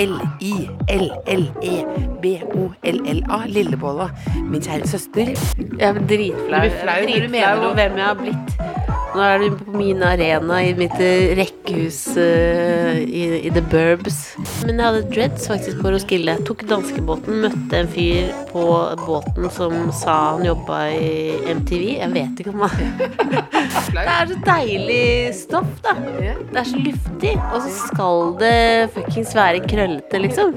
L-I-L-L-E-B-O-L-L-A. Lillebolla. Min kjære søster. Jeg er dritflau. Du blir flau når du mener hvem jeg har blitt. Nå er du på min arena i mitt eh, rekkehus uh, i, i The Burbs. Men jeg hadde dreads faktisk på Roskilde. Jeg tok danskebåten, møtte en fyr på båten som sa han jobba i MTV. Jeg vet ikke om han Det er så deilig stoff, da. Det er så luftig. Og så skal det fuckings være krøllete, liksom.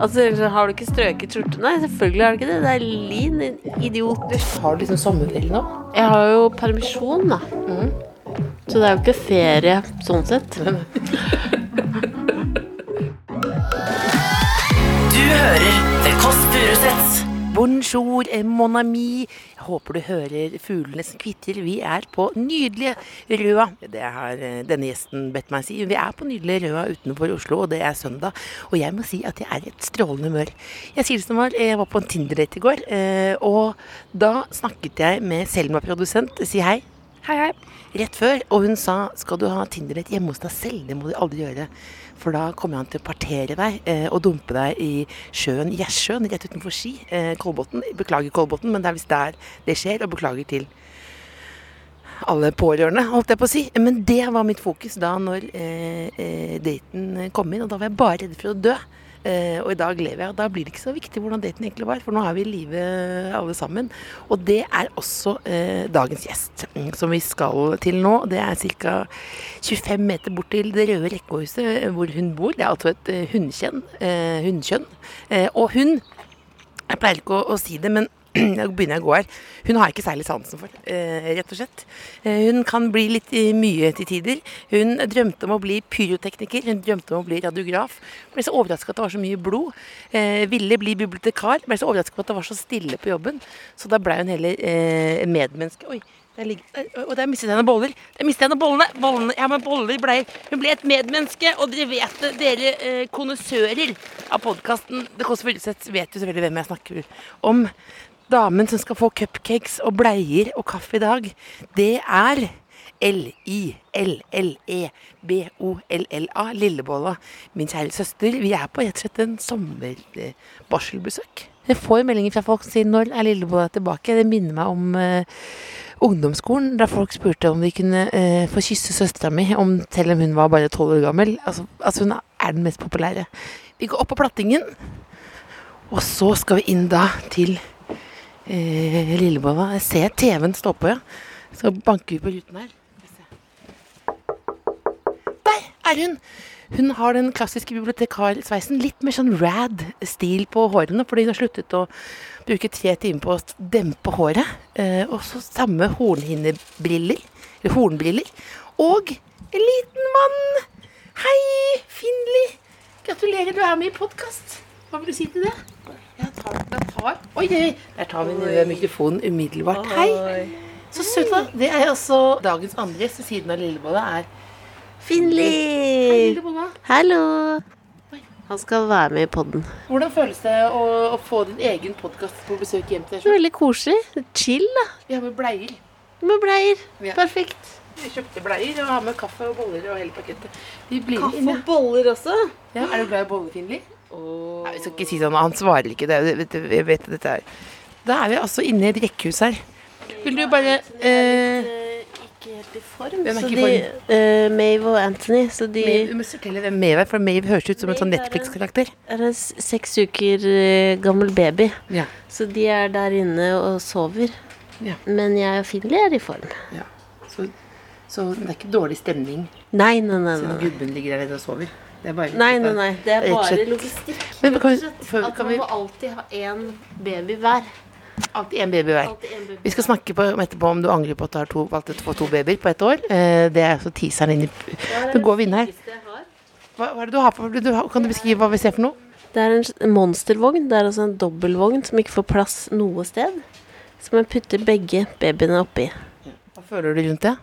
Altså, Har du ikke strøket skjorte? Nei, selvfølgelig har du ikke det. Det er lin, idiot. Har du liksom sommerferie nå? Jeg har jo permisjon, da. Så det er jo ikke ferie sånn sett. Du hører The Kåss Furuseths. Bonjour, eh, mon ami. Jeg håper du hører fuglene som kvitter. Vi er på nydelige Røa. Det har eh, denne gjesten bedt meg si. Vi er på nydelige Røa utenfor Oslo, og det er søndag. Og jeg må si at jeg er i et strålende humør. Jeg sier det som var, jeg var på en Tinder-date i går, eh, og da snakket jeg med Selma produsent. Si hei. Hei, hei. Rett før, og hun sa skal du ha Tinder-date hjemme hos deg selv, det må du aldri gjøre. For da kommer han til å partere deg eh, og dumpe deg i sjøen, Gjersjøen, rett utenfor Ski. Eh, Kolbotn. Beklager Kolbotn, men det er visst der det skjer, og beklager til alle pårørende, holdt jeg på å si. Men det var mitt fokus da når eh, eh, daten kom inn, og da var jeg bare redd for å dø. Eh, og i dag lever jeg, og da blir det ikke så viktig hvordan daten egentlig var, for nå er vi i live alle sammen. Og det er også eh, dagens gjest, mm, som vi skal til nå. Det er ca. 25 meter bort til det røde rekkehuset eh, hvor hun bor. Det er altså et eh, eh. Eh, og hun Jeg pleier ikke å, å si det, men nå begynner jeg å gå her. Hun har jeg ikke særlig sansen for, eh, rett og slett. Eh, hun kan bli litt eh, mye til tider. Hun drømte om å bli pyrotekniker, hun drømte om å bli radiograf. Ble så overrasket at det var så mye blod. Ville bli bibliotekar, ble så overrasket over at det var så stille på jobben. Så da blei hun heller medmenneske. Oi, der ligger, og der mistet jeg noen boller. Der mistet jeg noen bollene. bollene. Ja, men boller ble Hun ble et medmenneske, og dere vet det, dere eh, konnissører av podkasten Det Kåss Furuseth vet jo selvfølgelig hvem jeg snakker om. Damen som skal få cupcakes og bleier og kaffe i dag, det er L-I-L-L-E-B-O-L-L-A, Lillebolla. Min kjære søster, vi er på rett og slett en sommerbarselbesøk. Jeg får meldinger fra folk som sier 'når er Lillebolla tilbake'? Det minner meg om uh, ungdomsskolen, da folk spurte om de kunne uh, få kysse søstera mi, om, selv om hun var bare tolv år gammel. Altså, altså hun er den mest populære. Vi går opp på plattingen, og så skal vi inn da til eh, Lillebolla. Jeg ser TV-en stå på, ja. Så banker vi på ruten her. Der er hun! Hun har den klassiske bibliotekarsveisen. Litt mer sånn rad stil på hårene, fordi hun har sluttet å bruke tre timer på å dempe håret. Eh, og så samme hornhinnebriller. Eller hornbriller. Og en liten mann. Hei, Finli. Gratulerer, du er med i podkast. Hva vil du si til det? Jeg tar, jeg tar. Oi, oi, der tar vi ned mikrofonen umiddelbart. Hei. Så søt, da. Det er altså dagens andre gjest ved siden av Lillebolla er Hei, Finli! Hallo! Han skal være med i podden. Hvordan føles det å, å få din egen podkast på besøk hjem til deg? Er veldig koselig. Chill, da. Vi har med bleier. Med bleier. Ja. Perfekt. Vi kjøpte bleier og har med kaffe og boller og hele pakettet. Kaffe og boller også. Ja, er du glad i boller, Finli? Nei, vi skal ikke si sånn. Han svarer ikke. Det, jeg vet dette er Da er vi altså inne i et rekkehus her. Vil du bare eh, Ikke helt i form. Hvem er ikke i de, eh, Mave og Anthony, så de Maeve, Du må fortelle hvem Maeve er, for Maeve høres ut som en sånn er Netflix-karakter. er en seks uker uh, gammel baby. Ja. Så de er der inne og sover. Ja. Men jeg og Finli er i form. ja. Så, så det er ikke dårlig stemning Nei, nei, nei. nei. gubben ligger der nede og sover. Det er bare Nei, nei, nei. Det er bare logistikk. Men kan vi- for- At man må alltid ha én baby hver. Alltid en baby hver. Vi skal snakke på, etterpå om du angrer på at du har to, valgt å få to babyer på ett år. Eh, det er altså teaseren inn i Hva er Nå går vi inn her. Hva, hva er det du har for du, Kan du beskrive hva vi ser for noe? Det er en monstervogn. Det er altså en dobbeltvogn som ikke får plass noe sted. Som jeg putter begge babyene oppi. Hva føler du rundt det?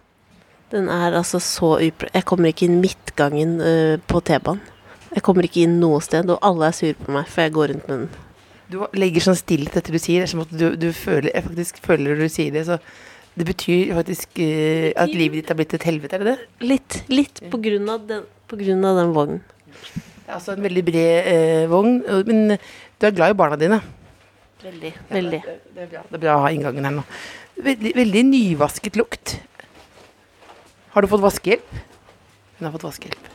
Den er altså så upre... Jeg kommer ikke inn midtgangen uh, på T-banen. Jeg kommer ikke inn noe sted, og alle er sure på meg, for jeg går rundt med den. Du legger sånn stillhet etter du sier det. Som at du, du føler, jeg faktisk føler du sier det. Så det betyr faktisk uh, at livet ditt har blitt et helvete, er det det? Litt, litt på grunn av den, på grunn av den vognen. Altså en veldig bred uh, vogn. Men du er glad i barna dine. Veldig. Veldig. Det, det, er bra. det er bra å ha inngangen her nå. Veldig, veldig nyvasket lukt. Har du fått vaskehjelp? Hun har fått vaskehjelp.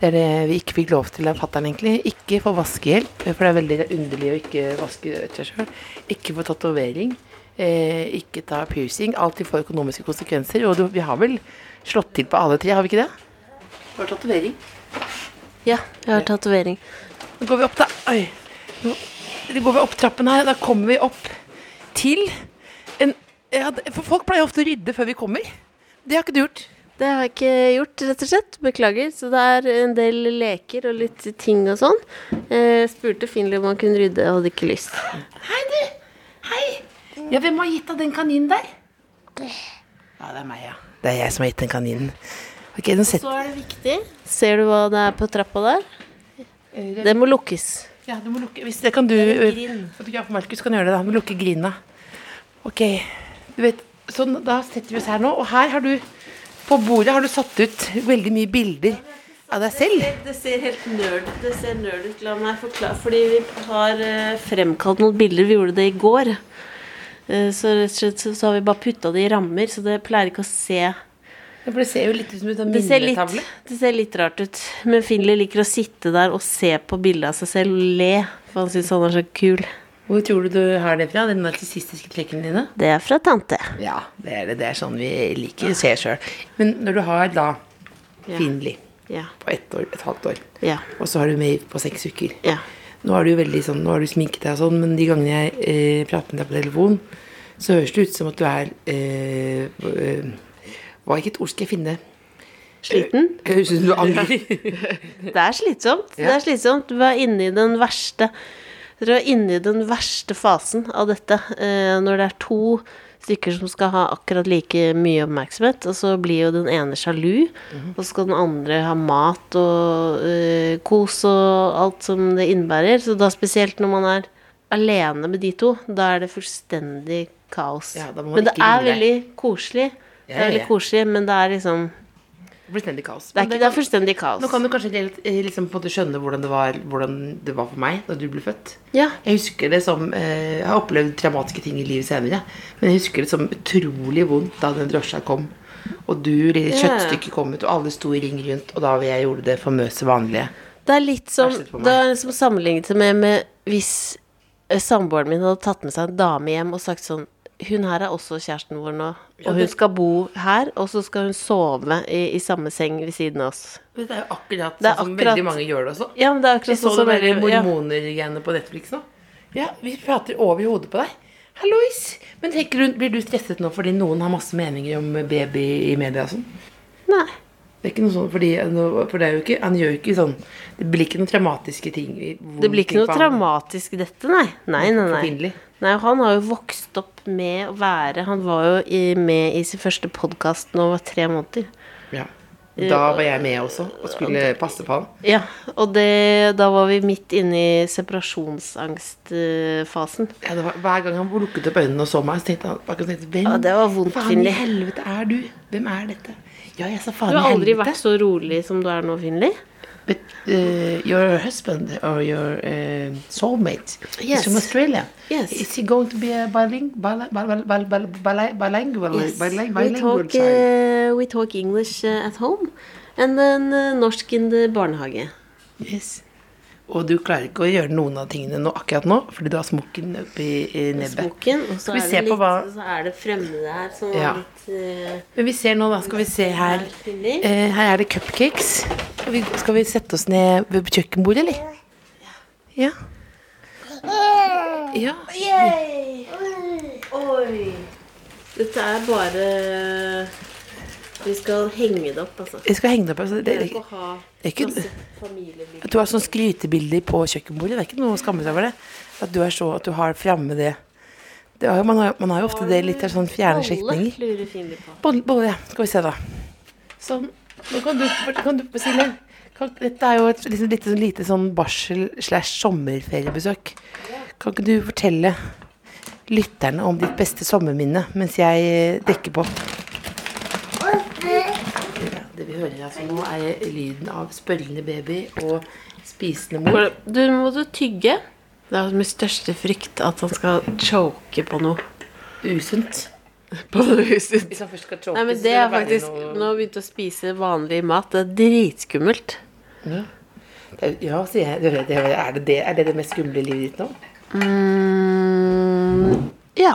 Det er det vi ikke fikk lov til av fatter'n, egentlig. Ikke få vaskehjelp, for det er veldig underlig å ikke vaske seg sjøl. Ikke få tatovering. Eh, ikke ta piercing. Alltid får økonomiske konsekvenser. Og du, vi har vel slått til på alle tre, har vi ikke det? Du har tatovering. Ja, jeg har tatovering. Nå går vi opp, da. Oi. Nå nå går vi opp trappen her. Da kommer vi opp til en ja, For folk pleier ofte å rydde før vi kommer. Det har ikke du gjort. Det har jeg ikke gjort, rett og slett. Beklager. Så det er en del leker og litt ting og sånn. Jeg spurte Finley om han kunne rydde, og hadde ikke lyst. Hei, du. Hei. Ja, hvem har gitt deg den kaninen der? Ja, det er meg, ja. Det er jeg som har gitt den kaninen. Ok, nå Så er det viktig. Ser du hva det er på trappa der? Det må lukkes. Ja, du må lukke Hvis det kan du. Fotograf Markus kan gjøre det, da. Du må lukke grina. Ok. Du vet, sånn, da setter vi oss her nå, og her har du På bordet har du satt ut veldig mye bilder av deg selv. Det ser helt nerd Det ser nerd ut. La meg forklare. Fordi vi har eh, fremkalt noen bilder. Vi gjorde det i går. Eh, Så rett og slett så, har vi bare putta det i rammer, så det pleier ikke å se Ja, For det ser jo litt ut som en sånn det minnetavle. det ser litt rart ut. Men Finley liker å sitte der og se på bildet av seg selv og le. For han syns han er så kul. Hvor tror du du har det fra? De narsissistiske trekkene dine? Det er fra tante. Ja, det er det. Det er sånn vi liker å se sjøl. Men når du har da. Finli Ja. på ett år, et halvt år, Ja. og så har du Maeve på seks uker Ja. Nå har du veldig sånn, nå har du sminket deg og sånn, men de gangene jeg eh, prater med deg på telefon, så høres det ut som at du er eh, eh, Hva ikke et ord skal jeg finne? Sliten? Høres ut som du angrer. Det er slitsomt. Det er slitsomt. Du er inne i den verste Dere er inne i den verste fasen av dette. Eh, når det er to stykker som skal ha akkurat like mye oppmerksomhet, og så blir jo den ene sjalu, og så skal den andre ha mat og eh, kos og alt som det innebærer. Så da spesielt når man er alene med de to, da er det fullstendig kaos. Ja, men det er veldig koselig. Det er veldig koselig, men det er liksom Fullstendig kaos. Det er, ikke, det er fullstendig kaos. Nå kan du kanskje eh, liksom skjønne hvordan det, var, hvordan det var for meg da du ble født. Ja. Jeg husker det som eh, Jeg har opplevd traumatiske ting i livet senere. Men jeg husker det som utrolig vondt da den drosja kom. Og du, lille kjøttstykket kom ut, og alle sto i ring rundt. Og da jeg gjorde det famøse vanlige. Det er litt som. Det er som sammenlignet med, med hvis eh, samboeren min hadde tatt med seg en dame hjem og sagt sånn Hun her er også kjæresten vår nå, og hun skal bo her, og så skal hun sove i, i samme seng ved siden av oss. Men Det er jo akkurat sånn som akkurat- veldig mange gjør det også. Ja, men det er Vi akkurat så sånn det som der veldig- ja. mormoner-greiene på Netflix nå. Ja, vi prater over hodet på deg. Hallois! Men tenker du, blir du stresset nå fordi noen har masse meninger om baby i media og sånn? Nei. Det er ikke noe sånn, fordi, for det er jo ikke, han gjør jo ikke sånn Det blir ikke noen traumatiske ting. Det blir ikke noe traumatisk dette, nei. Nei, nei, nei. Nei, han har jo vokst opp med å være Han var jo i, med i sin første podkast da han var tre måneder. Ja. Da var jeg med også og skulle passe på han. Ja, og det, da var vi midt inne i separasjonsangstfasen. Ja, det var, hver gang han lukket opp øynene og så meg, så tenkte han bare, tenkte, Hvem Ja, det var vondt, faen i helvete er du? Hvem er dette? Ja, jeg sa faen i helvete. Du har aldri vært så rolig som du er nå, Finli. But uh, your husband or your uh, soulmate Yes. is from Australia. Yes. Is he going to be a biling, bil, bil, bil, bil, bil, bil, bilingual, biling, we talk, child? uh, we talk English uh, at home, and then uh, norsk in the barnehage. Yes. Og du klarer ikke å gjøre noen av tingene nå, akkurat nå, fordi du har smokken oppi i nebbet. Smoken, og så er, det litt, hva- så er det fremmede her som Ja. er litt uh, Men vi ser nå, da. Skal vi se her. Eh, her er det cupcakes. Skal vi, skal vi sette oss ned ved kjøkkenbordet, eller? Ja. Ja. Oi! Dette er bare Vi skal henge det opp, altså. Vi skal henge det opp. Altså, det, Det det, ikke at du har sånn skrytebilder på kjøkkenbordet. Det er ikke noe å skamme seg over det. At du så, at du har framme det. det er, man, har, man har jo ofte det litt sånn fjerne slektninger. Bolle på. Ja. Skal vi se, da. Sånn. Nå kan du, kan du Silje. Dette er jo et liksom, lite, sånn lite sånn barsel slash sommerferiebesøk. Kan ikke du fortelle lytterne om ditt beste sommerminne mens jeg dekker på? Ja, hører altså nå, er lyden av spørrende baby og spisende mor. Du må du tygge. Det er min største frykt at han skal choke på noe. Usunt. På noe usunt. Hvis han først skal choke, Nei, men det er faktisk noe- Nå har han begynt å spise vanlig mat. Det er dritskummelt. Er- Ja, sier jeg. Det, det, er, det det, er det det mest skumle i livet ditt nå? Mm, ja.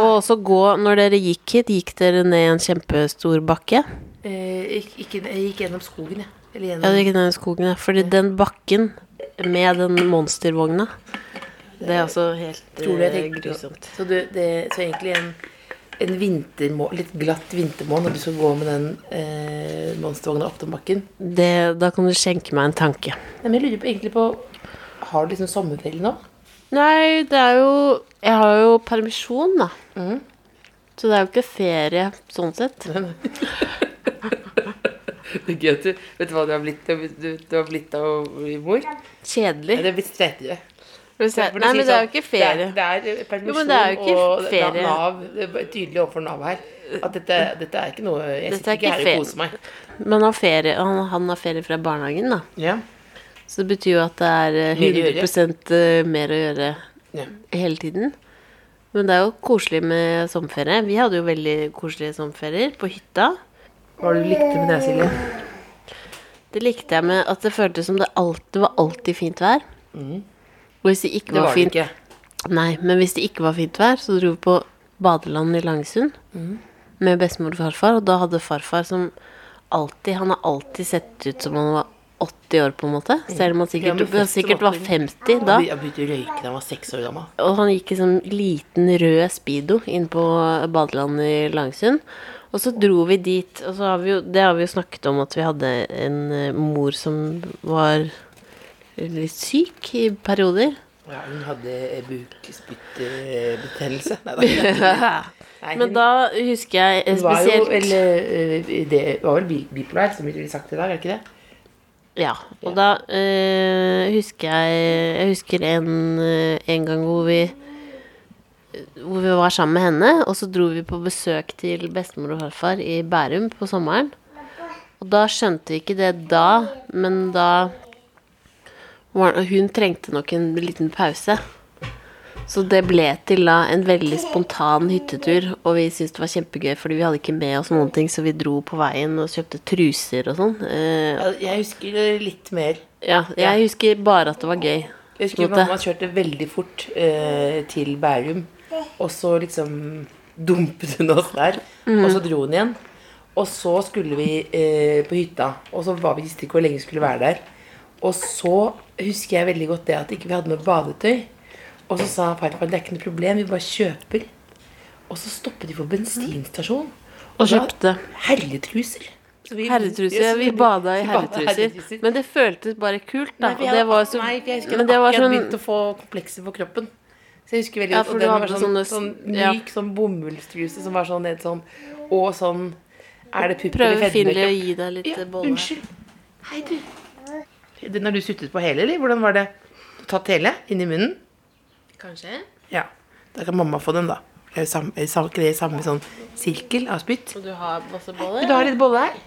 Og så gå Når dere gikk hit, gikk dere ned en kjempestor bakke? Eh, ikke, ikke, jeg gikk gjennom skogen, jeg. Eller Ja, du gikk ned skogen, ja. Fordi den bakken med den monstervogna, det er altså helt jeg eh, grusomt. Så, du, det, så egentlig en, en vintermå, litt glatt vintermorgen når du skal gå med den eh, monstervogna opp den bakken. Det, da kan du skjenke meg en tanke. Nei, men jeg lurer på, egentlig på Har du liksom sommerferie nå? Nei, det er jo Jeg har jo permisjon, da. Mm. Så det er jo ikke ferie sånn sett. Det er gøy at du Vet du hva du har blitt, du, du, har blitt av mor? Kjedelig. Ja, det er blitt å Nei, men det er sånn, jo ikke ferie. Det er, det er permisjon Jo, det er og. Nav, det er tydelig overfor Nav her at dette, dette er ikke noe Jeg sitter er ikke her og koser meg. Men han har ferie, han, han har ferie fra barnehagen, da. Ja. Så det betyr jo at det er eh, Mye 100 mer å gjøre ja. hele tiden. Men det er jo koselig med sommerferie. Vi hadde jo veldig koselige sommerferier på hytta. Hva var det du likte med det, Silje? Det likte jeg med at det føltes som det alltid var alltid fint vær. Og hvis det ikke Det var, det fint ikke. Nei, men hvis det ikke var fint vær, så dro vi på badeland i Langsund med bestemor og farfar, og da hadde farfar som alltid Han har alltid sett ut som han var 80 år, på en måte. Selv om han sikkert, han sikkert var 50 da. Han begynte å røyke da han var seks år gammel. Og han gikk i sånn liten rød speedo inn på badelandet i Langsund. Og så dro vi dit, og så har vi jo, det har vi jo snakket om at vi hadde en eh, mor som var litt syk i perioder. Ja, hun hadde bukspyttbetennelse. Nei. Men da husker jeg Hun var jo eller, eh, det var vel bi- bipolar, som vi ville sagt i dag, er det ikke det? Ja, og da eh, husker jeg Jeg husker en, eh, en gang hvor vi Hvor vi var sammen med henne, og så dro vi på besøk til bestemor og farfar i Bærum på sommeren. Og da skjønte vi ikke det da, men da Hun trengte nok en liten pause. Så det ble til da en veldig spontan hyttetur, og vi syntes det var kjempegøy, fordi vi hadde ikke med oss noen ting, så vi dro på veien og kjøpte truser og sånn. Eh, Jeg husker litt mer. ja, jeg husker bare at det var gøy. Jeg husker måte. mamma kjørte veldig fort eh, til Bærum, og så liksom dumpet hun oss der, og så dro hun igjen. Og så skulle vi eh, på hytta, og så var vi visste ikke hvor lenge vi skulle være der. Og så husker jeg veldig godt det at ikke vi hadde noe badetøy. Og så sa farfar det er ikke noe problem, vi bare kjøper. Og så stoppet de på bensinstasjon. Og kjøpte herretruser. Vi- herretruser. Ja, vi bada i herretruser. Men det føltes bare kult, da. Nei, det var så nei, jeg husker Men det var sånn begynt å få komplekser på kroppen. Så jeg husker veldig Ja, godt, ja, og den var sånn, sånne- sånn ja. myk sånn bomullstruse som var sånn helt sånn Og sånn Er det pupper Prøver i Finli å gi deg litt Ja, bolle. unnskyld. Hei, du. Den har du suttet på hele, eller? Hvordan var det? Du tatt hele Inn i munnen? Kanskje? Ja. Da kan mamma få den, da. Er det samme, er ikke det samme sånn sirkel av spytt? Og du har masse Du har litt bolle her.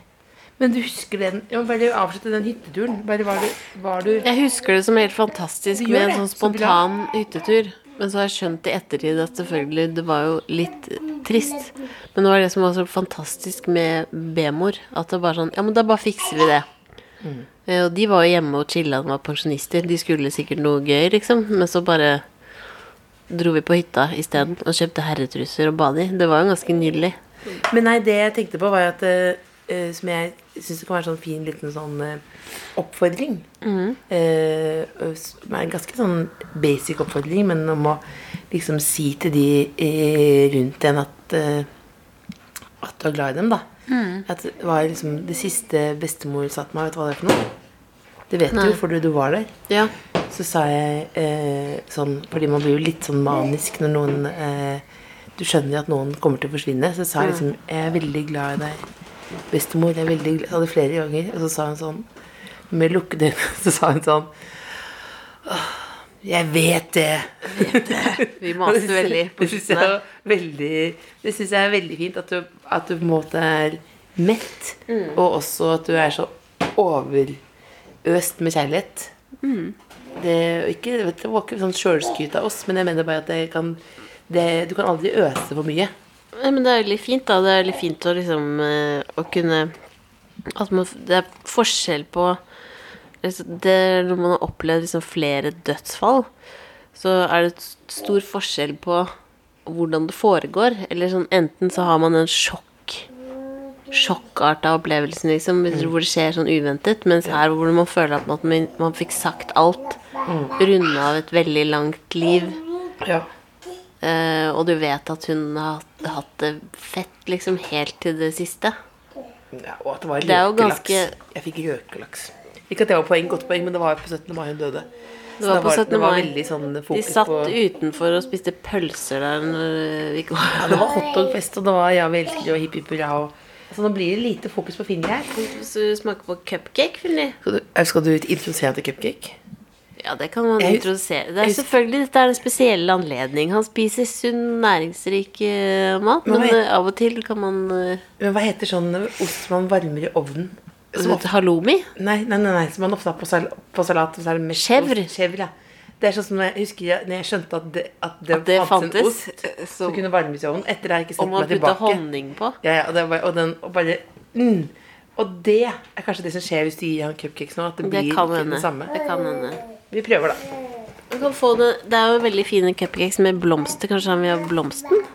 Men du husker den Jeg må bare avslutte den hytteturen. Bare var du, var du Jeg husker det som helt fantastisk med en sånn sånn så spontan hyttetur. Men så har jeg skjønt i ettertid at selvfølgelig det var jo litt trist. Men det var det som var så fantastisk med B-mor. At det bare sånn Ja, men da bare fikser vi det. Mm. Eh, Og de var jo hjemme og chilla, de var pensjonister. De skulle sikkert noe gøy, liksom. Men så bare dro vi på hytta isteden og kjøpte herretruser og bad i. Det var jo ganske nydelig. Men nei, det jeg tenkte på var at eh, Som jeg syns kan være sånn fin liten sånn uh, oppfordring. Eh, som er en ganske sånn basic oppfordring, men om å liksom si til de rundt en at at du er glad i dem, da. At det var liksom det siste bestemor sa til meg. Vet du hva det er for noe? Det vet Nei. du jo, fordi du var der. Ja. Så sa jeg eh, sånn Fordi man blir jo litt sånn manisk når noen eh, Du skjønner jo at noen kommer til å forsvinne. Så sa jeg liksom Jeg er veldig glad i deg, bestemor. Jeg er veldig glad sa det flere ganger. Og så sa hun sånn Med lukkede øyne Så sa hun sånn «Åh, Jeg vet det. Vi maste veldig på slutten. det synes jeg er veldig fint. At du, at du på en måte er mett, Mm. og også at du er så overøst med kjærlighet. Mm. Det, ikke, vet, det var ikke sånn sjølskryt av oss, men jeg mener bare at det kan det, Du kan aldri øse for mye. Ja, men det er veldig fint, da. Det er veldig fint å liksom eh, Å kunne At man Det er forskjell på liksom, det, Når man har opplevd liksom flere dødsfall, så er det stor forskjell på hvordan det foregår. Eller sånn enten så har man en sjokk sjokkarta opplevelsen, liksom, hvor det skjer sånn uventet. Mens her hvor man føler at man, man fikk sagt alt. Runde av et veldig langt liv. Ja. Eh, og du vet at hun har hatt, hatt det fett liksom helt til det siste. Ja, og at det var Det røkelaks. ganske- Jeg fikk røkelaks. Ikke at det var poeng, godt poeng, men det var på 17. mai hun døde. Det var på 17. det var mai. veldig sånn De satt på utenfor og spiste pølser der når vi går. Ja, det var hotdogfest, og det var Ja, vi elsker og hipp hipp hurra. og- Altså, nå blir det lite fokus på Finni her. Hvis du smaker på cupcake, Finni Skal du, eh, skal du introdusere til cupcake? Ja, det kan man Jeg- introdusere. Det er jeg- selvfølgelig Dette er en spesiell anledning. Han spiser sunn, næringsrik eh, mat, Men men hva eh, av og til kan man eh, Men hva heter sånn ost man varmer i ovnen? Som ofte, Halloumi? nei, nei, nei, nei, som man ofte har på, sal, på salat. og Så er det Chèvre. Chèvre, ja. Det er sånn som jeg husker jeg, når jeg skjønte at det, at det, At det fantes en ost som så- kunne varmes i ovnen. Etter det har jeg ikke sett meg man Og man putta honning på? Ja, ja, og, det var, og, den, og bare mm. Og det er kanskje det som skjer hvis du gir han cupcakes nå. At det, Det blir kan ikke hende. det samme. Det kan hende. Vi prøver, da. Du kan få det, det er jo veldig fine cupcakes med blomster. Kanskje han vil ha blomsten?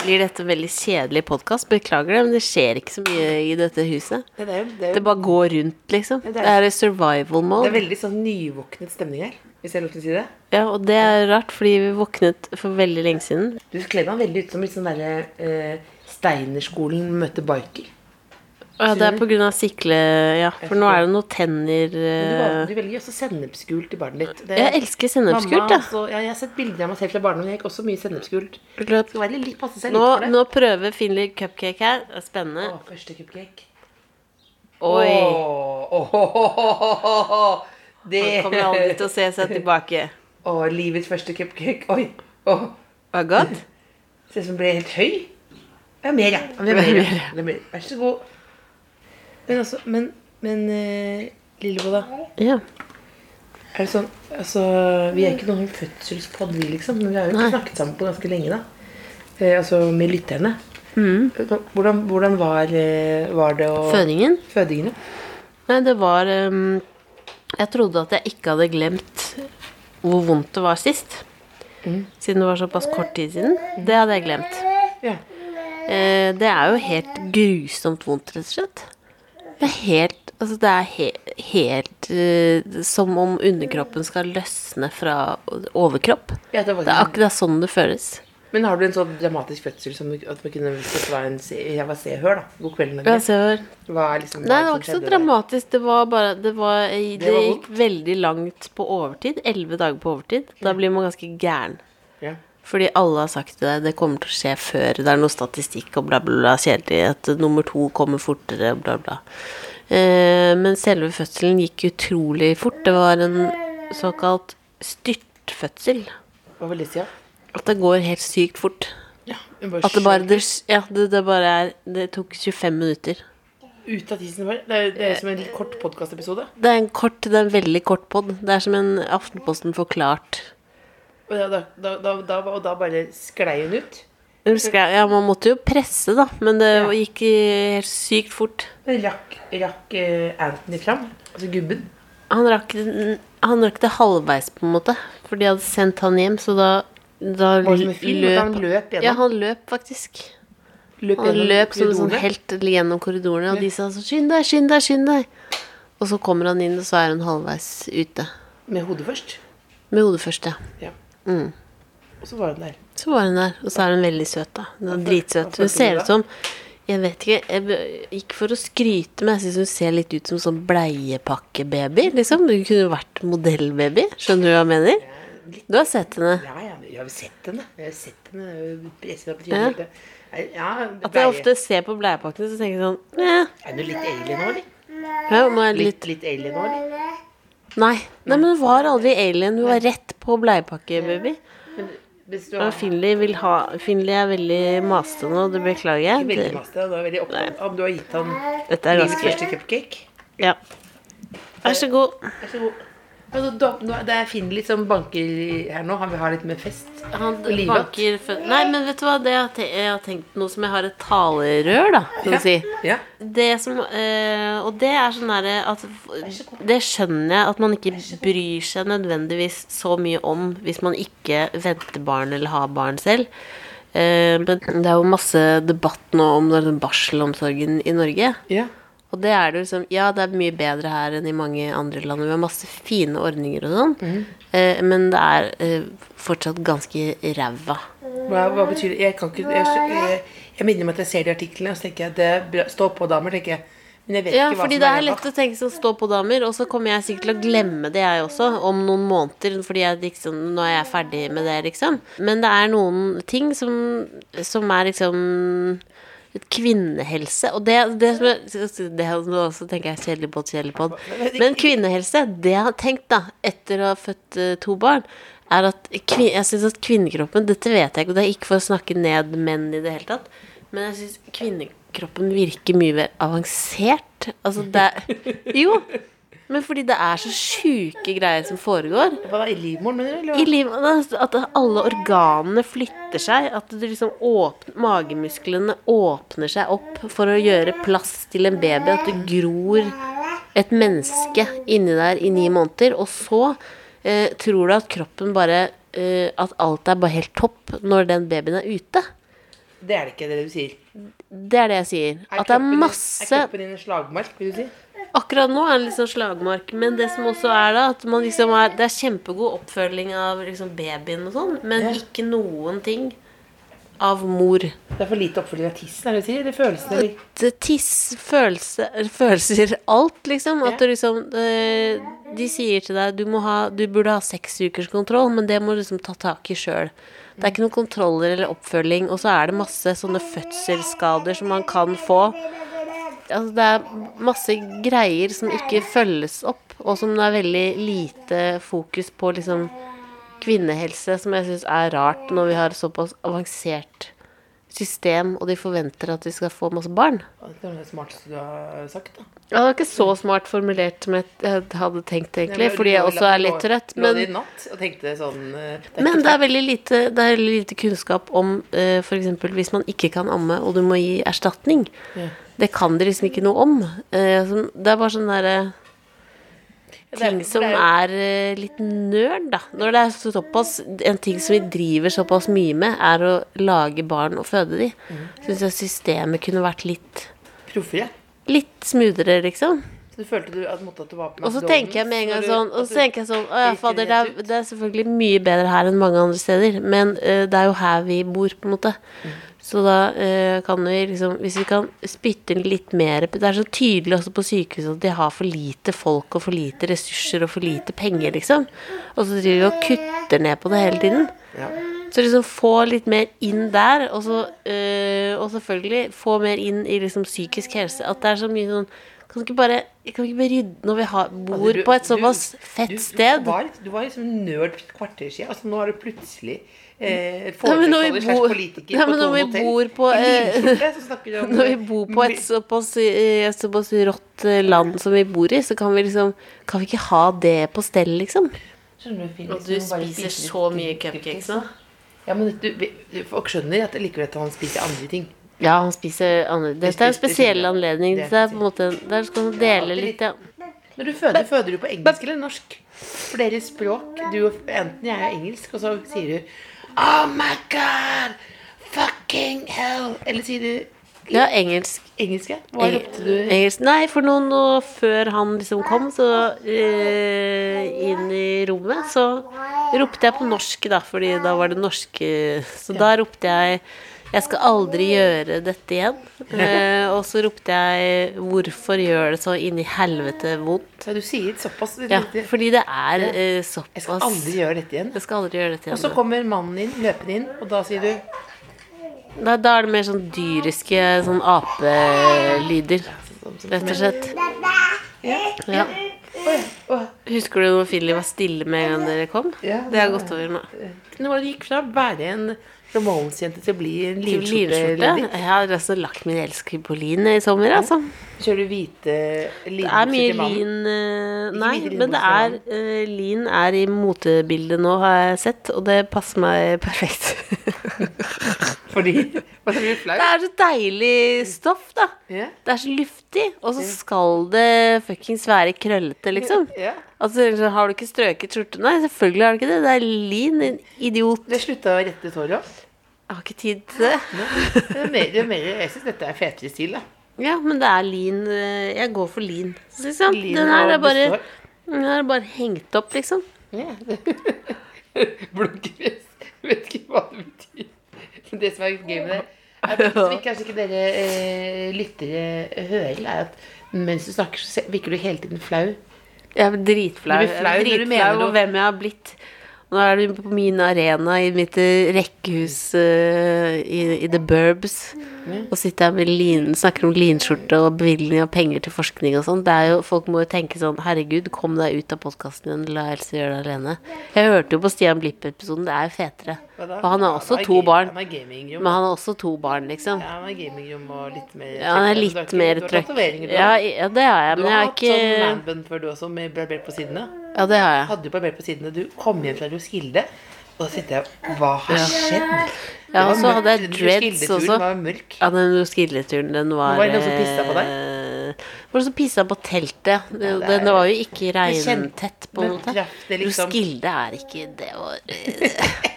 Blir dette en veldig kjedelig podkast? Beklager det, men det skjer ikke så mye i dette huset. Det er, jo, det er, Det bare går rundt, liksom. Ja, det Det er- survival survival det er veldig sånn nyvåknet stemning her. Hvis jeg har lov til å si det. Ja, og det er rart, fordi vi våknet for veldig lenge siden. Du kler meg veldig ut som litt sånn derre eh, Steinerskolen møter biker. Ja, det er av sikle... Ja, for nå er det noen tenner Du, eh, du velger også sennepsgult i barnet ditt. Det- Jeg elsker sennepsgult, jeg. ja, jeg har sett bilder av meg selv fra barndommen. Jeg gikk også mye sennepsgult. Ja. Nå, nå prøver Finley cupcake her. Det er spennende. Å, første cupcake. Oi! Åh, åh, åh. Det Han kommer aldri til å se seg tilbake. Å, livets første cupcake. Oi. Åh. Var det godt? Ser ut som ble helt høy. Ja, mer, ja. Ja, mer, mer, ja. Det er mer. Vær så god. Men altså, men, men uh, Lillebo, da. Ja. Er det sånn Altså, vi er ikke noen fødselspodd, vi, liksom. Men vi har jo ikke snakket sammen på ganske lenge, da. Eh, altså med lytterne. Mm. Hvordan, hvordan var, eh, var det å Fødingen? Fødingene? Nei, det var ehm, Jeg trodde at jeg ikke hadde glemt hvor vondt det var sist. Siden det var såpass kort tid siden. Det hadde jeg glemt. Ja. Eh, det er jo helt grusomt vondt, rett og slett. Det er helt Altså, det er he helt uh, som om underkroppen skal løsne fra overkropp. Ja, det Det er akkurat sånn det føles. Men har du en så dramatisk fødsel som at man kunne det var en se, jeg var sehør, da? God kveld, Norge. Hva er liksom Nei, det var ikke så dramatisk. Det var bare Det, var, det, Det var gikk veldig langt på overtid. Elleve dager på overtid. Da blir man ganske gæren. Ja. Fordi alle har sagt til deg det kommer til å skje før. Det er noe statistikk og bla, bla, bla. Kjedelig. At nummer to kommer fortere, bla, bla. Eh, men selve fødselen gikk utrolig fort. Det var en såkalt styrtfødsel. Hva det si? Ja? At det går helt sykt fort. Ja, bare At det bare, det, ja, det, det bare er Det tok 25 minutter. ut av tisen vår. Det er, det er som en kort podkastepisode. Det er en kort, det er en veldig kort pod. Det er som en Aftenposten forklart. Og da, da, da, og da bare sklei hun ut. Ja, man måtte jo presse, da, men det Ja. gikk helt sykt fort. Men rakk, rakk eh, Anthony fram? Altså gubben? Han rakk, han rakk det halvveis, på en måte. For de hadde sendt han hjem, så da, da? At han løp gjennom? Ja, han løp faktisk. Løp Han løp som en sånn helt gjennom korridorene, og de sa sånn 'skynd deg, skynd deg', skynd deg. Og så kommer han inn, og så er han halvveis ute. Med hodet først. Med hodet først, ja. Ja. Mm. Og så var hun der. Så var hun der, og så er hun veldig søt, da. Hun er dritsøt. Hun ser ut som Jeg vet ikke, jeg gikk for å skryte, men jeg syns hun ser litt ut som sånn bleiepakkebaby, liksom. Hun kunne vært modellbaby. Skjønner du hva jeg mener? Du har sett henne. Ja, jeg har sett henne. Jeg har sett henne presse opp Ja. Ja, At jeg ofte ser på bleiepakkene, så tenker jeg sånn eh, Er du litt alien nå, eller? ja, Litt, litt litt alien nå, eller? Nei. Nei, men hun var aldri alien. Hun var rett på bleiepakke-baby. har Finley vil ha Finley er veldig masete nå, det beklager jeg. veldig masete, du er veldig opptatt av om du har gitt ham livets første cupcake. Ja. Vær så god. Vær så god. Altså, da, nå- det er Finley som banker her nå. Han vil ha litt mer fest. Han banker fø- Nei, men vet du hva, det jeg, har jeg har tenkt noe som jeg har et talerør, da, kan du si. Ja. Det som øh, Og det er sånn derre at Det skjønner jeg at man ikke bryr seg nødvendigvis så mye om hvis man ikke venter barn eller har barn selv. Uh, men det er jo masse debatt nå om den barselomsorgen i Norge. ja. Og det er det liksom Ja, det er mye bedre her enn i mange andre land. Vi har masse fine ordninger og sånn. mm. eh, men det er eh, fortsatt ganske ræva. Hva, hva betyr det? Jeg kan ikke Jeg, jeg, jeg minner meg at jeg ser de artiklene, og så tenker jeg det står Stå på, damer, tenker jeg. Men jeg vet Ja, ikke hva fordi som det er lett å tenke som å stå på damer, og så kommer jeg sikkert til å glemme det, jeg også, om noen måneder, fordi jeg liksom Nå er jeg ferdig med det, liksom. Men det er noen ting som, som er liksom kvinnehelse, og det, det det Nå tenker jeg kjedelig på, kjedelig på. Men kvinnehelse, det jeg har tenkt da, etter å ha født eh, to barn, er at kvin, jeg synes at kvinnekroppen, dette vet jeg ikke, og det er ikke for å snakke ned menn i det hele tatt, men jeg synes kvinnekroppen virker mye mer avansert. Altså det Jo, men fordi det er så sjuke greier som foregår. Hva da, I livmoren, mener du? Eller? I livmoren, at alle organene flytter seg. At det liksom åpner, magemusklene åpner seg opp for å gjøre plass til en baby. At det gror et menneske inni der i ni måneder. Og så eh, tror du at kroppen bare eh, At alt er bare helt topp når den babyen er ute. Det er det ikke det du sier. Det er det jeg sier. Er At det er masse Er kroppen din en slagmark, vil du si? Akkurat nå er det litt sånn slagmark, men det som også er da, at man liksom er, det er kjempegod oppfølging av liksom babyen og sånn, men ikke noen ting av mor. Det er for lite oppfølging av tissen, er det du sier? Eller følelsene? Eller? Tiss, følelse, følelser, alt liksom. At du liksom eh, De sier til deg du, ha, du burde ha seks ukers kontroll, men det må du liksom ta tak i sjøl. Det er ikke noen kontroller eller oppfølging, og så er det masse sånne fødselsskader som man kan få. Altså, det er masse greier som ikke følges opp, og som det er veldig lite fokus på liksom kvinnehelse, som jeg syns er rart når vi har såpass avansert system, og de forventer at de skal få masse barn. Det er det smarteste du har sagt, da. Ja, det var ikke så smart formulert som jeg hadde tenkt, egentlig, Nei, fordi jeg også er litt trøtt. Men, natt sånn eh, det men det er veldig lite, det er veldig lite kunnskap om uh, f.eks. hvis man ikke kan amme, og du må gi erstatning. Ja. Det kan de liksom ikke noe om. Uh, det er bare sånn derre er- ting som er eh, litt nerd, da. Når det er så- såpass En ting som vi driver såpass mye med, er å lage barn og føde de. Mm. Syns jeg systemet kunne vært litt proffere. Litt smoothere, liksom. Så du følte du at, måtte, at du var på Og så tenker jeg med en gang sånn Og så tenker jeg sånn Å ja, fader, det er, det er selvfølgelig mye bedre her enn mange andre steder, men uh, det er jo her vi bor, på en måte. Mm. Så da uh, kan vi liksom Hvis vi kan spytte inn litt mer Det er så tydelig også på sykehuset at de har for lite folk og for lite ressurser og for lite penger, liksom. Og så driver vi og kutter ned på det hele tiden. Ja. Så liksom få litt mer inn der, og så øh, Og selvfølgelig få mer inn i liksom psykisk helse. At det er så mye sånn Kan du ikke bare, kan vi ikke bare rydde når vi har, bor Altså, du- på et såpass fett du, sted? Du var, du var liksom nerd for et kvarter siden. Altså, nå har du plutselig eh, Ja, når vi slags bor- politiker Ja, men på når vi hotell. bor på, eh, du om Når vi bor på et såpass, eh, såpass rått eh, land som vi bor i, så kan vi liksom Kan vi ikke ha det på stell, liksom? Skjønner du, Og du spiser så mye cupcakes, da. nå. Ja, men du, du, folk skjønner at likevel at han spiser andre ting. Ja, han spiser annerledes. Dette er en spesiell anledning. det er på en måte Der skal man dele litt, ja. Når du føder, føder du på engelsk eller norsk? For deres språk du, Enten jeg er engelsk, og så sier du Oh my God! Fucking hell! Eller sier du Ja, engelsk. engelsk? Hva Eng- ropte du? Engelsk. Nei, for noen år før han liksom kom så eh, inn i rommet, så ropte jeg på norsk, da, fordi da var det norske Så da ropte jeg Jeg skal aldri gjøre dette igjen. Eh, og så ropte jeg 'Hvorfor gjør det så inni helvete vondt?' Ja, du sier såpass. Ja, fordi det er eh, Jeg skal aldri gjøre dette igjen. Jeg skal aldri gjøre dette igjen Og så kommer mannen din løpende inn, og da sier du Da, da er det mer sånn dyriske sånn apelyder, rett og slett. Ja. Husker du når Philly var stille med en gang dere kom? Det har gått over nå. Nå var det gikk fra å være en Ramones-jente til å bli en livskjorte? Jeg har altså lagt min elsker på lin i sommer, altså. Kjører du hvite Det er mye lin uh, Nei, men det er eh, Lin er i motebildet nå, har jeg sett, og det passer meg perfekt. Fordi Hva blir du? Det er så deilig stoff, da. Yeah. Det er så luftig, og så skal det fuckings være krøllete, liksom. Yeah. Altså, Har du ikke strøket skjorte? Nei, selvfølgelig har du ikke det. Det er lin, en idiot. Du har slutta å rette ut håret òg? Jeg har ikke tid til det. Det er mer, det er mer, jeg syns dette er fetere stil, da. Ja, men det er lin. eh, Jeg går for lin. Liksom. lean Den her er bare, den her er bare hengt opp, liksom. Ja. Blunkerfjes. Vet ikke hva det betyr. Men det som er gøy med det, er at som kanskje ikke dere eh, lyttere hører, er at mens du snakker, så virker du hele tiden flau. Jeg er dritflau. Du blir flau Jeg er dritflau over hvem jeg har blitt. Nå er du på min arena i mitt eh, rekkehus uh, i, i The Burbs. Og sitter her med lin, snakker om linskjorte og bevilgning av penger til forskning og sånn. Folk må jo tenke sånn Herregud, kom deg ut av podkasten din. La Else gjøre det alene. Jeg hørte jo på Stian Blipp-episoden. Det er jo fetere. Og han har også to barn. Men han har også to barn, liksom. Ja, han er gamingrom og litt mer Ja, han er litt mer trøkk. du Ja, det har jeg. Men jeg har har hatt sånn ikke manbun før du også, med barbert på sidene. Ja, det har jeg. Hadde du barbert på sidene. Du kom hjem fra Roskilde, og da sitter jeg Hva har skjedd? Ja, og så hadde jeg dreads også. var mørk. Ja, den Roskilde-turen, den var Var det noen som pisset på deg? eh, Var det som pissa på teltet? Det, Ja, det er- det var jo ikke regntett, på en men måte. liksom- Roskilde er ikke Det var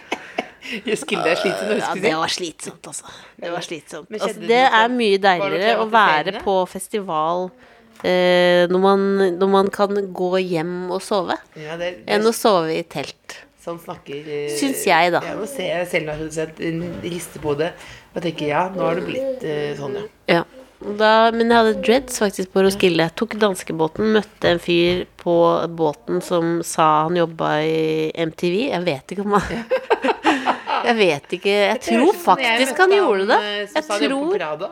Roskilde er slitsomt? Ja, det var slitsomt, altså. Det var slitsomt. Altså, det er mye deiligere å være på festival eh, når, man, når man kan gå hjem og sove, Ja, det, det, enn å sove i telt. sånn snakker eh, Syns jeg, da. Jeg selv se jeg rister på det og tenker ja, nå har det blitt eh, sånn, ja. Ja. Da, men jeg hadde dreads faktisk på Roskilde. Tok danskebåten, møtte en fyr på båten som sa han jobba i MTV. Jeg vet ikke om han Jeg vet ikke. Jeg tror faktisk han gjorde det. eh, Jeg tror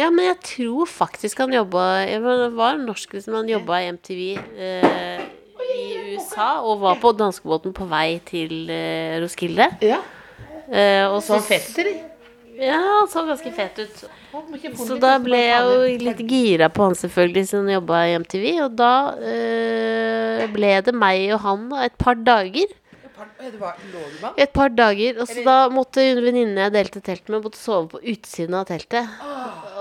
Ja, men jeg tror faktisk han jobba Det var norsk, hvis Han jobba i MTV eh, i USA og var på danskebåten på vei til eh, Roskilde. Ja, Eh, og så han fett, eller? Ja, han så ganske fet ut. Så da ble jeg jo litt gira på han selvfølgelig, siden han jobba i MTV. Og da eh, ble det meg og han et par dager. Et par dager, og så da måtte en venninne jeg delte telt med, måtte sove på utsiden av teltet.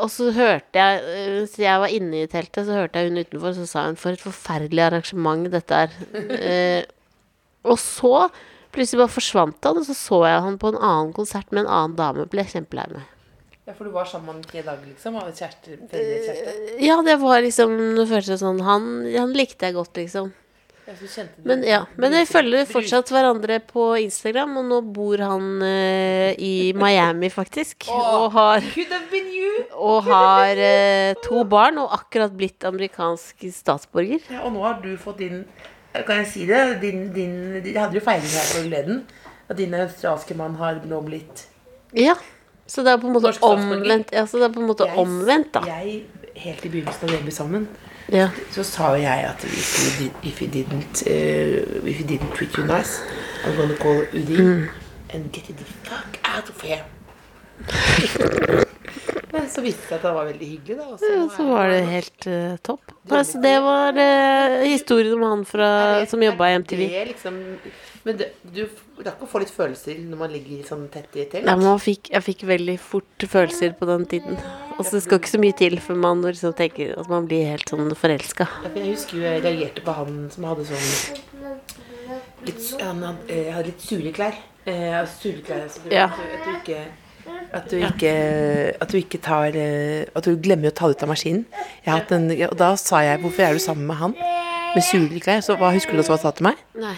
Og så hørte jeg eh, jeg var inne i teltet, så hørte jeg hun utenfor, så sa hun for et forferdelig arrangement dette er. Eh, og så plutselig bare forsvant han, og så så jeg han på en annen konsert med en annen dame. Ble kjempelei meg. Ja, for du var sammen med ham i tre dager, liksom? Av kjæreste, kjæreste. Ja, det var liksom Det føltes sånn han, han likte jeg godt, liksom. Men ja, men jeg følger fortsatt hverandre på Instagram, og nå bor han uh, i Miami, faktisk. Og har, og har uh, to barn, og akkurat blitt amerikansk statsborger. Ja, og nå har du fått din Kan jeg si det? Din, din, de hadde jo feiring her på Gleden. At din australske mann har nå blitt Ja. Så det er på en måte omvendt. Ja, så det er på en måte Jeg- omvendt, da. Jeg, helt i begynnelsen da vi ble sammen, Ja. så sa jo jeg at if you, if you didn't uh, If you didn't treat you nice, I'm gonna call UDI Mm. and get the fuck out of here. Men så viste det seg at det var veldig hyggelig, da. Også, Ja, så var det helt uh, topp. Altså, det var uh, historien om han fra, som jobba i MTV. Det liksom, men det, du rakk å få litt følelser når man ligger sånn tett i telt? Nei, men fikk, jeg fikk veldig fort følelser på den tiden. Og så skal ikke så mye til før man liksom tenker at man blir helt sånn forelska. Jeg husker jo jeg reagerte på han som hadde sånn litt, Han hadde, eh, hadde litt sure klær. Eh, sure klær altså, du, Ja. at, du, du ikke at du ikke At du ikke tar eh, At du glemmer å ta det ut av maskinen. En, og da sa jeg 'Hvorfor er du sammen med han?' Med sure klær. Så hva husker du at han sa til meg? Nei.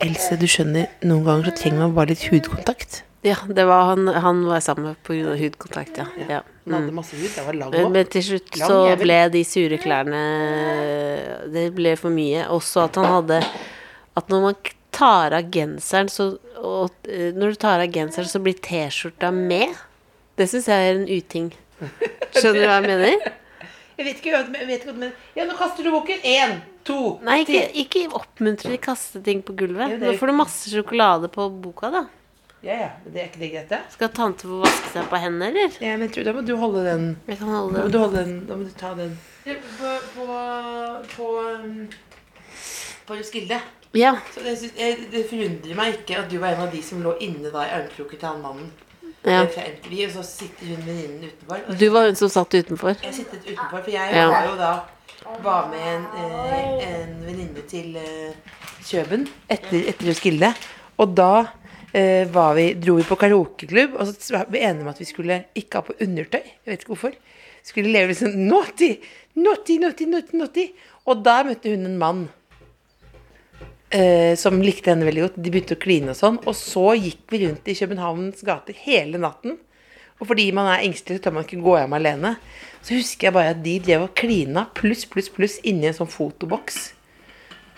Else, du skjønner, noen ganger så trenger man bare litt hudkontakt. Ja, det var han, han var sammen med pga. hudkontakt, ja. ja. Hun hadde masse hud. Var lang Men, òg. men til slutt Lang så ble de sure klærne Det ble for mye. Også at han hadde At når man tar av genseren, så og, eh, Når du tar av genseren, så blir T-skjorta med. Det syns jeg er en uting. Skjønner du hva jeg mener? Jeg vet ikke, jeg vet ikke, men Ja, nå kaster du boken. Én, to, Nei, ikke, ikke oppmuntre til å kaste ting på gulvet. Ja, er- Nå får du masse sjokolade på boka, da. Ja, ja. men Det er ikke det greit, det? Skal tante få vaske seg på hendene, eller? Ja, men jeg tror, da må du holde den Jeg kan holde Da må du holde den. Da må du ta den. På, på, på, um, på Roskilde Ja. så det, det forundrer meg ikke at du var en av de som lå inne da i armkroken til han mannen. ja. Fra MTV, og så sitter hun venninnen utenfor. Du var hun som satt utenfor. Jeg sittet utenfor, for jeg Ja. var jo da var med en, eh, en venninne til eh, Kjøben etter, etter Roskilde. Og da var vi, dro vi på karaokeklubb, og så var vi enige om at vi skulle ikke ha på undertøy. Jeg vet ikke hvorfor. Skulle leve liksom naughty, naughty, naughty, naughty, naughty. Og da møtte hun en mann eh, som likte henne veldig godt. De begynte å kline og sånn. Og så gikk vi rundt i Københavns gater hele natten. Og fordi man er engstelig, så tør man ikke gå hjem alene. Så husker jeg bare at de drev og klina pluss, pluss, pluss inni en sånn fotoboks.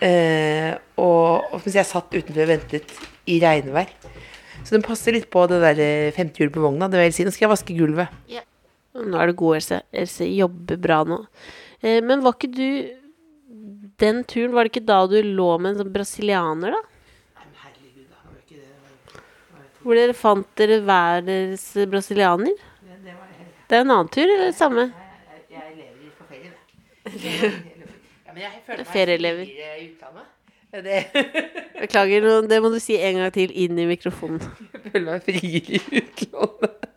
Eh, og, og mens jeg satt utenfor og ventet i regnvær. Så den passer litt på det der eh, femte hjulet på vogna. Det vil si. Nå skal jeg vaske gulvet. Nå er du god, Else. Else jobber bra nå. Eh, men var ikke du Den turen, var det ikke da du lå med en sånn brasilianer, da? Hvor dere fant dere hver deres brasilianer? Det er en annen tur, eller det samme? Jeg lever på ferie, det. Ja, men jeg føler meg Ferielever. i utlandet. Det, Beklager, det må du si en gang til inn i mikrofonen. jeg føler meg friere i utlandet.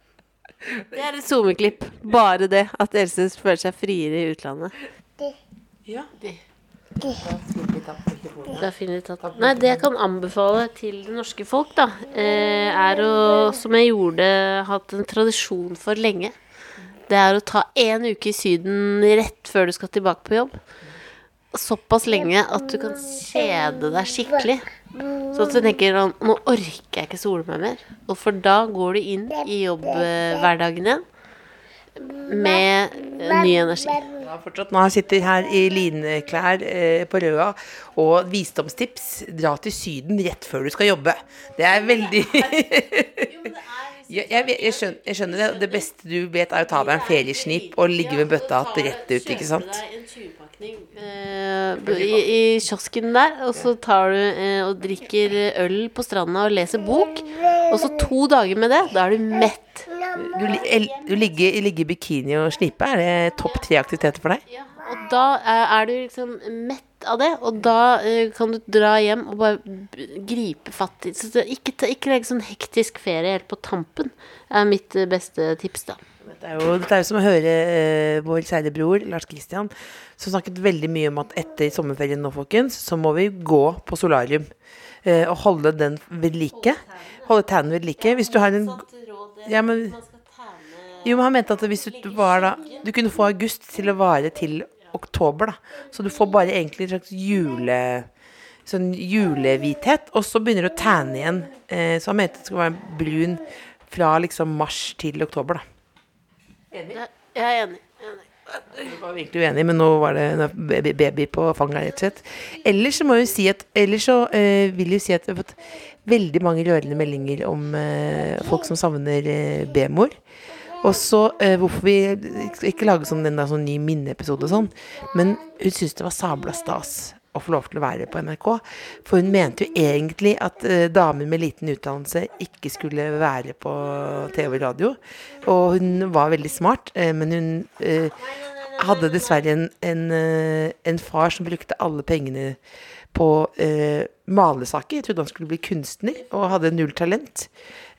Det er et SoMe-klipp. Bare det. At Else føler seg friere i utlandet. Ja. Det. Da vi på mikrofonen. Det er fint tatt. Nei, det jeg kan anbefale til det norske folk, da, eh, er å, som jeg gjorde, hatt en tradisjon for lenge, det er å ta en uke i Syden rett før du skal tilbake på jobb. Såpass lenge at du kan kjede deg skikkelig. Så at du tenker "Nå- nå orker jeg ikke sole meg mer. Og for da går du inn i jobbhverdagen igjen med eh, ny energi. Ja, fortsatt. Nå sitter jeg her i lineklær eh, på Røa og visdomstips. Dra til Syden rett før du skal jobbe. Det er veldig jeg, jeg, jeg, skjønner, jeg skjønner det. Det beste du vet, er å ta deg en feriesnip og ligge med bøtta rett ut, ikke sant? 20-pakning eh, i, i kiosken der, og så tar du eh, og drikker øl på stranda og leser bok. Og så to dager med det, da er du mett. Du, du ligger, ligger i bikini og snipe. Er det topp tre aktiviteter for deg? Ja. Og da er, er du liksom mett av det, og da uh, kan du dra hjem og bare gripe fatt i Så ikke, ikke legge sånn hektisk ferie helt på tampen, er mitt eh, beste tips, da. Dette er jo, dette er jo som å høre eh, vår kjære bror Lars Kristian, som snakket veldig mye om at etter sommerferien nå, folkens, så må vi gå på solarium. eh, og holde den ved like. Holde tærne ved like. Hvis du har en Ja, men Jo, men han mente at hvis du var da Du kunne få august til å vare til oktober, da. Så du får bare egentlig en slags jule sånn julehvithet, og så begynner du å tanne igjen. Eh, så han mente det skulle være brun fra liksom mars til oktober, da. Jeg er enig. enig. Jeg var virkelig uenig, men nå var det en baby, på fanget, rett og slett. Ellers så må jeg si at Ellers så uh, vil jeg si at vi har fått veldig mange rørende meldinger om uh, folk som savner uh, B-mor. Og så uh, hvorfor vi ikke- lage sånn, en sånn ny minneepisode og sånn, men hun syntes det var sabla stas å få lov til å være på NRK. For hun mente jo egentlig at eh, damer med liten utdannelse ikke skulle være på TV og radio. Og hun var veldig smart, eh, men hun eh, hadde dessverre en, en, eh, en far som brukte alle pengene på eh, malesaker. Jeg trodde han skulle bli kunstner, og hadde null talent.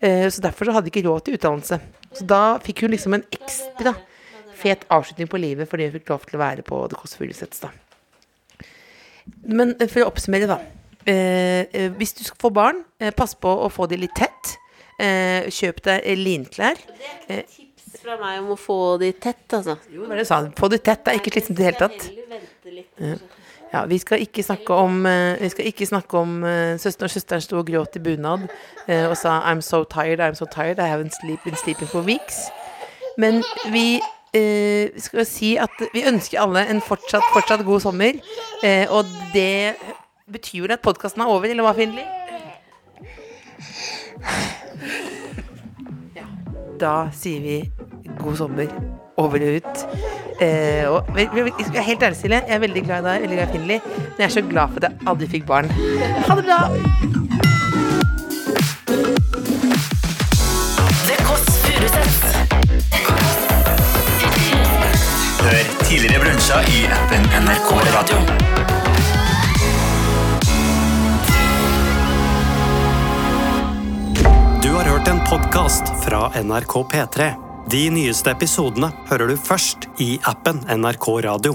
Eh, så derfor så hadde ikke råd til utdannelse. Så da fikk hun liksom en ekstra fet avslutning på livet fordi hun fikk lov til å være på Det Kåss Furuseths, da. Men eh, for å oppsummere, da. Eh, eh, hvis du skal få barn, eh, pass på å få de litt tett. Eh, kjøp deg linklær. Det er ikke tips fra meg om å få de tett, altså. Jo, det sa? Få de tett, det er ikke slitsomt i det hele tatt. Ja. Ja, vi skal ikke snakke om, eh, vi skal ikke snakke om søsteren og søsteren sto og gråt i bunad og sa 'I'm so tired, I'm so tired, I haven't sleep, been sleeping for weeks'. Men vi eh, skal si at vi ønsker alle en fortsatt, fortsatt god sommer. Eh, og det betyr vel at podkasten er over, eller hva, Findley? Ja. Da sier vi god sommer. Over og ut. Eh, og vi- vi- vi- jeg er helt ærlig, Silje, jeg er veldig glad i deg, veldig glad i Finli. men jeg er så glad for at jeg aldri fikk barn. Ha det bra! Tidligere brunsja i appen NRK Radio. Du har hørt en podkast fra NRK P3. De nyeste episodene hører du først i appen NRK Radio.